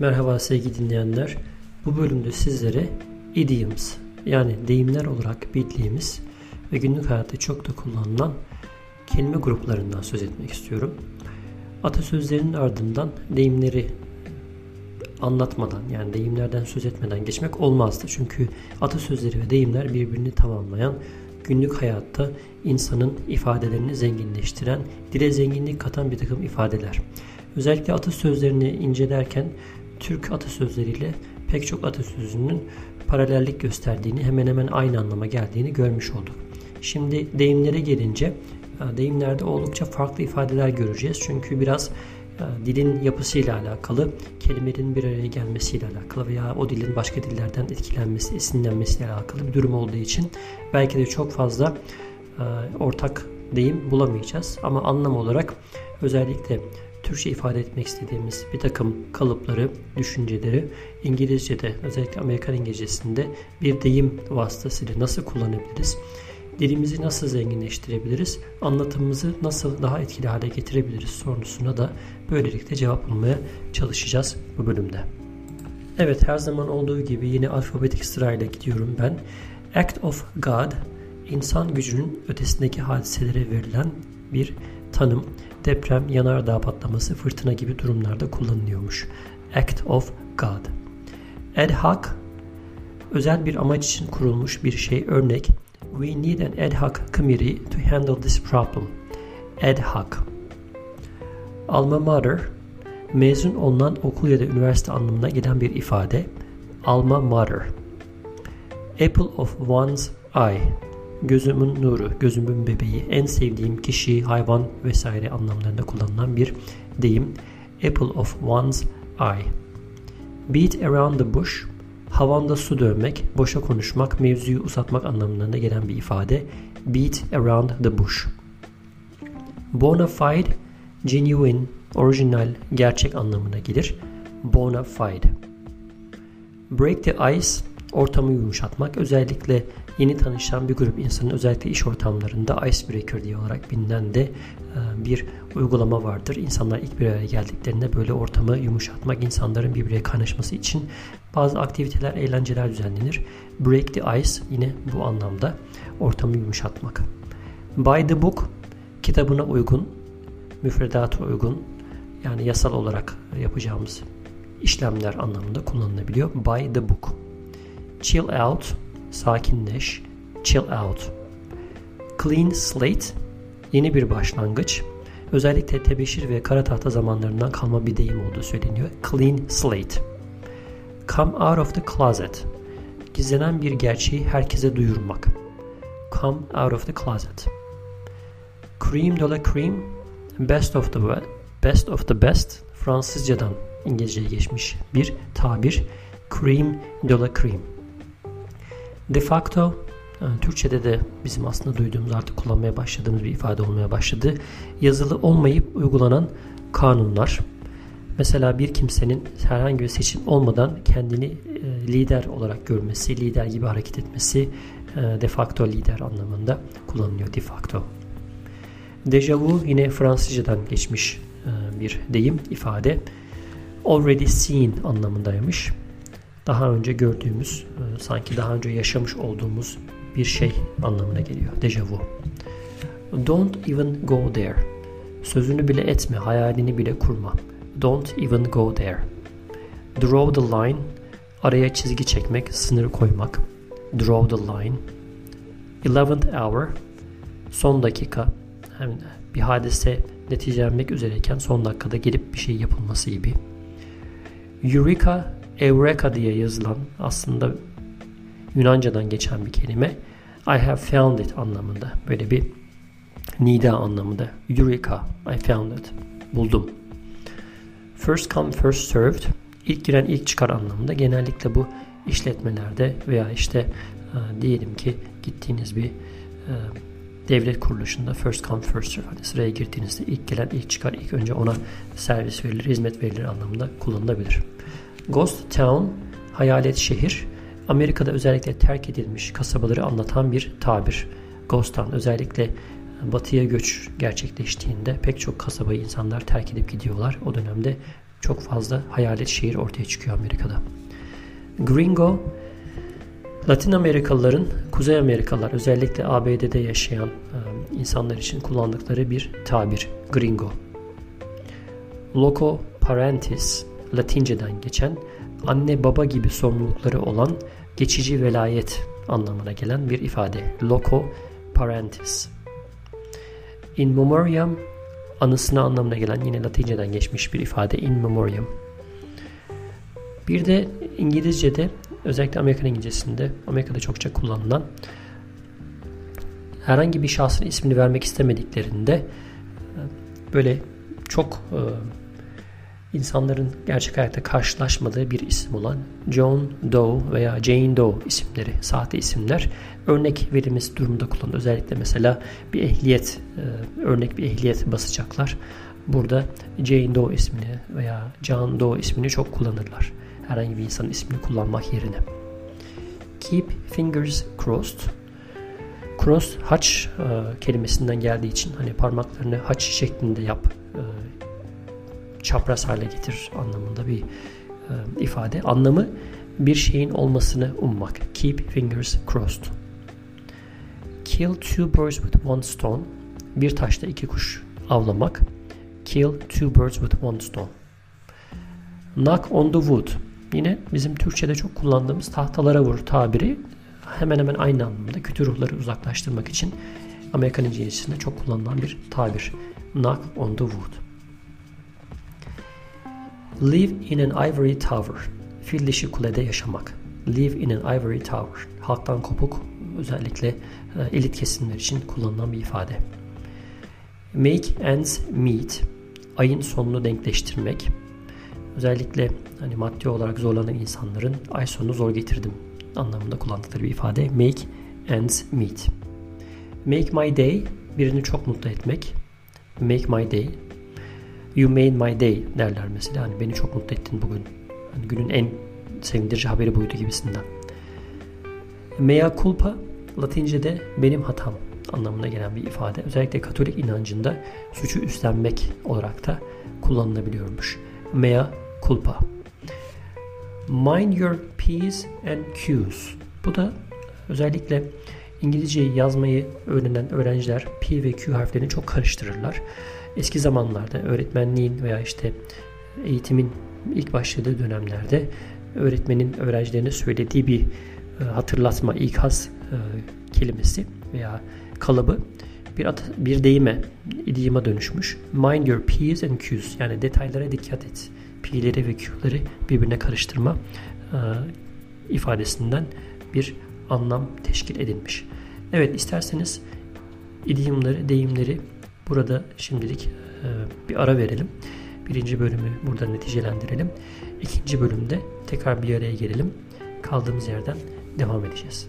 Merhaba sevgili dinleyenler. Bu bölümde sizlere idioms yani deyimler olarak bildiğimiz ve günlük hayatta çok da kullanılan kelime gruplarından söz etmek istiyorum. Atasözlerinin ardından deyimleri anlatmadan yani deyimlerden söz etmeden geçmek olmazdı. Çünkü atasözleri ve deyimler birbirini tamamlayan günlük hayatta insanın ifadelerini zenginleştiren, dile zenginlik katan bir takım ifadeler. Özellikle atasözlerini incelerken Türk atasözleriyle pek çok atasözünün paralellik gösterdiğini, hemen hemen aynı anlama geldiğini görmüş olduk. Şimdi deyimlere gelince e, deyimlerde oldukça farklı ifadeler göreceğiz. Çünkü biraz e, dilin yapısıyla alakalı, kelimelerin bir araya gelmesiyle alakalı veya o dilin başka dillerden etkilenmesi, esinlenmesiyle alakalı bir durum olduğu için belki de çok fazla e, ortak deyim bulamayacağız. Ama anlam olarak özellikle Türkçe ifade etmek istediğimiz bir takım kalıpları, düşünceleri İngilizce'de özellikle Amerikan İngilizcesinde bir deyim vasıtasıyla nasıl kullanabiliriz? Dilimizi nasıl zenginleştirebiliriz? Anlatımımızı nasıl daha etkili hale getirebiliriz sorusuna da böylelikle cevap bulmaya çalışacağız bu bölümde. Evet her zaman olduğu gibi yine alfabetik sırayla gidiyorum ben. Act of God, insan gücünün ötesindeki hadiselere verilen bir tanım deprem, yanardağ patlaması, fırtına gibi durumlarda kullanılıyormuş. Act of God. Ad hoc, özel bir amaç için kurulmuş bir şey. Örnek, We need an ad hoc committee to handle this problem. Ad hoc. Alma mater, mezun olunan okul ya da üniversite anlamına gelen bir ifade. Alma mater. Apple of one's eye, gözümün nuru, gözümün bebeği, en sevdiğim kişi, hayvan vesaire anlamlarında kullanılan bir deyim. Apple of one's eye. Beat around the bush, havanda su dövmek, boşa konuşmak, mevzuyu uzatmak anlamlarında gelen bir ifade. Beat around the bush. Bona fide, genuine, orijinal, gerçek anlamına gelir. Bona fide. Break the ice, ortamı yumuşatmak. Özellikle yeni tanışan bir grup insanın özellikle iş ortamlarında icebreaker diye olarak bilinen de e, bir uygulama vardır. İnsanlar ilk bir araya geldiklerinde böyle ortamı yumuşatmak, insanların birbirine kaynaşması için bazı aktiviteler, eğlenceler düzenlenir. Break the ice yine bu anlamda ortamı yumuşatmak. By the book kitabına uygun, müfredata uygun yani yasal olarak yapacağımız işlemler anlamında kullanılabiliyor. By the book. Chill out sakinleş, chill out. Clean slate, yeni bir başlangıç. Özellikle tebeşir ve kara tahta zamanlarından kalma bir deyim olduğu söyleniyor. Clean slate. Come out of the closet. Gizlenen bir gerçeği herkese duyurmak. Come out of the closet. Cream de la cream, best of the best of the best Fransızcadan İngilizceye geçmiş bir tabir. Cream de la cream. De facto yani Türkçe'de de bizim aslında duyduğumuz artık kullanmaya başladığımız bir ifade olmaya başladı. Yazılı olmayıp uygulanan kanunlar. Mesela bir kimsenin herhangi bir seçim olmadan kendini e, lider olarak görmesi, lider gibi hareket etmesi e, de facto lider anlamında kullanılıyor de facto. Deja vu yine Fransızcadan geçmiş e, bir deyim, ifade. Already seen anlamındaymış daha önce gördüğümüz, e, sanki daha önce yaşamış olduğumuz bir şey anlamına geliyor. Dejavu. Don't even go there. Sözünü bile etme, hayalini bile kurma. Don't even go there. Draw the line. Araya çizgi çekmek, sınır koymak. Draw the line. Eleventh hour. Son dakika. Yani bir hadise neticelenmek üzereyken son dakikada gelip bir şey yapılması gibi. Eureka Eureka diye yazılan aslında Yunanca'dan geçen bir kelime. I have found it anlamında. Böyle bir nida anlamında. Eureka, I found it. Buldum. First come first served. İlk giren ilk çıkar anlamında. Genellikle bu işletmelerde veya işte e, diyelim ki gittiğiniz bir e, devlet kuruluşunda first come first serve. Hani sıraya girdiğinizde ilk gelen ilk çıkar ilk önce ona servis verilir, hizmet verilir anlamında kullanılabilir. Ghost Town, hayalet şehir, Amerika'da özellikle terk edilmiş kasabaları anlatan bir tabir. Ghost Town özellikle batıya göç gerçekleştiğinde pek çok kasabayı insanlar terk edip gidiyorlar. O dönemde çok fazla hayalet şehir ortaya çıkıyor Amerika'da. Gringo Latin Amerikalıların Kuzey Amerikalılar özellikle ABD'de yaşayan e, insanlar için kullandıkları bir tabir gringo. Loco parentis Latinceden geçen anne baba gibi sorumlulukları olan geçici velayet anlamına gelen bir ifade. Loco parentis. In memoriam anısına anlamına gelen yine Latinceden geçmiş bir ifade in memoriam. Bir de İngilizce'de özellikle Amerikan İngilizcesinde Amerika'da çokça kullanılan herhangi bir şahsın ismini vermek istemediklerinde e, böyle çok e, insanların gerçek hayatta karşılaşmadığı bir isim olan John Doe veya Jane Doe isimleri, sahte isimler örnek verilmesi durumunda kullanılır. Özellikle mesela bir ehliyet, e, örnek bir ehliyet basacaklar. Burada Jane Doe ismini veya John Doe ismini çok kullanırlar. Herhangi bir insanın ismini kullanmak yerine. Keep fingers crossed. Cross haç e, kelimesinden geldiği için hani parmaklarını haç şeklinde yap e, çapraz hale getir anlamında bir e, ifade. Anlamı bir şeyin olmasını ummak. Keep fingers crossed. Kill two birds with one stone. Bir taşla iki kuş avlamak. Kill two birds with one stone. Knock on the wood. Yine bizim Türkçe'de çok kullandığımız tahtalara vur tabiri hemen hemen aynı anlamda kötü ruhları uzaklaştırmak için Amerikan İngilizcesinde çok kullanılan bir tabir. Knock on the wood. Live in an ivory tower. Fil dişi kulede yaşamak. Live in an ivory tower. Halktan kopuk özellikle e, elit kesimler için kullanılan bir ifade. Make ends meet. Ayın sonunu denkleştirmek. Özellikle hani maddi olarak zorlanan insanların ay sonunu zor getirdim anlamında kullandıkları bir ifade. Make ends meet. Make my day birini çok mutlu etmek. Make my day You made my day derler mesela. Hani beni çok mutlu ettin bugün. Hani günün en sevindirici haberi buydu gibisinden. Mea culpa Latince'de benim hatam anlamına gelen bir ifade. Özellikle Katolik inancında suçu üstlenmek olarak da kullanılabiliyormuş. Mea culpa. Mind your P's and Q's. Bu da özellikle İngilizceyi yazmayı öğrenen öğrenciler P ve Q harflerini çok karıştırırlar. Eski zamanlarda öğretmenliğin veya işte eğitimin ilk başladığı dönemlerde öğretmenin öğrencilerine söylediği bir e, hatırlatma, ikaz e, kelimesi veya kalıbı bir at, bir deyime, idioma dönüşmüş. Mind your P's and Q's yani detaylara dikkat et. P'leri ve Q'leri birbirine karıştırma e, ifadesinden bir anlam teşkil edilmiş. Evet isterseniz idiomları, deyimleri burada şimdilik e, bir ara verelim. Birinci bölümü burada neticelendirelim. İkinci bölümde tekrar bir araya gelelim. Kaldığımız yerden devam edeceğiz.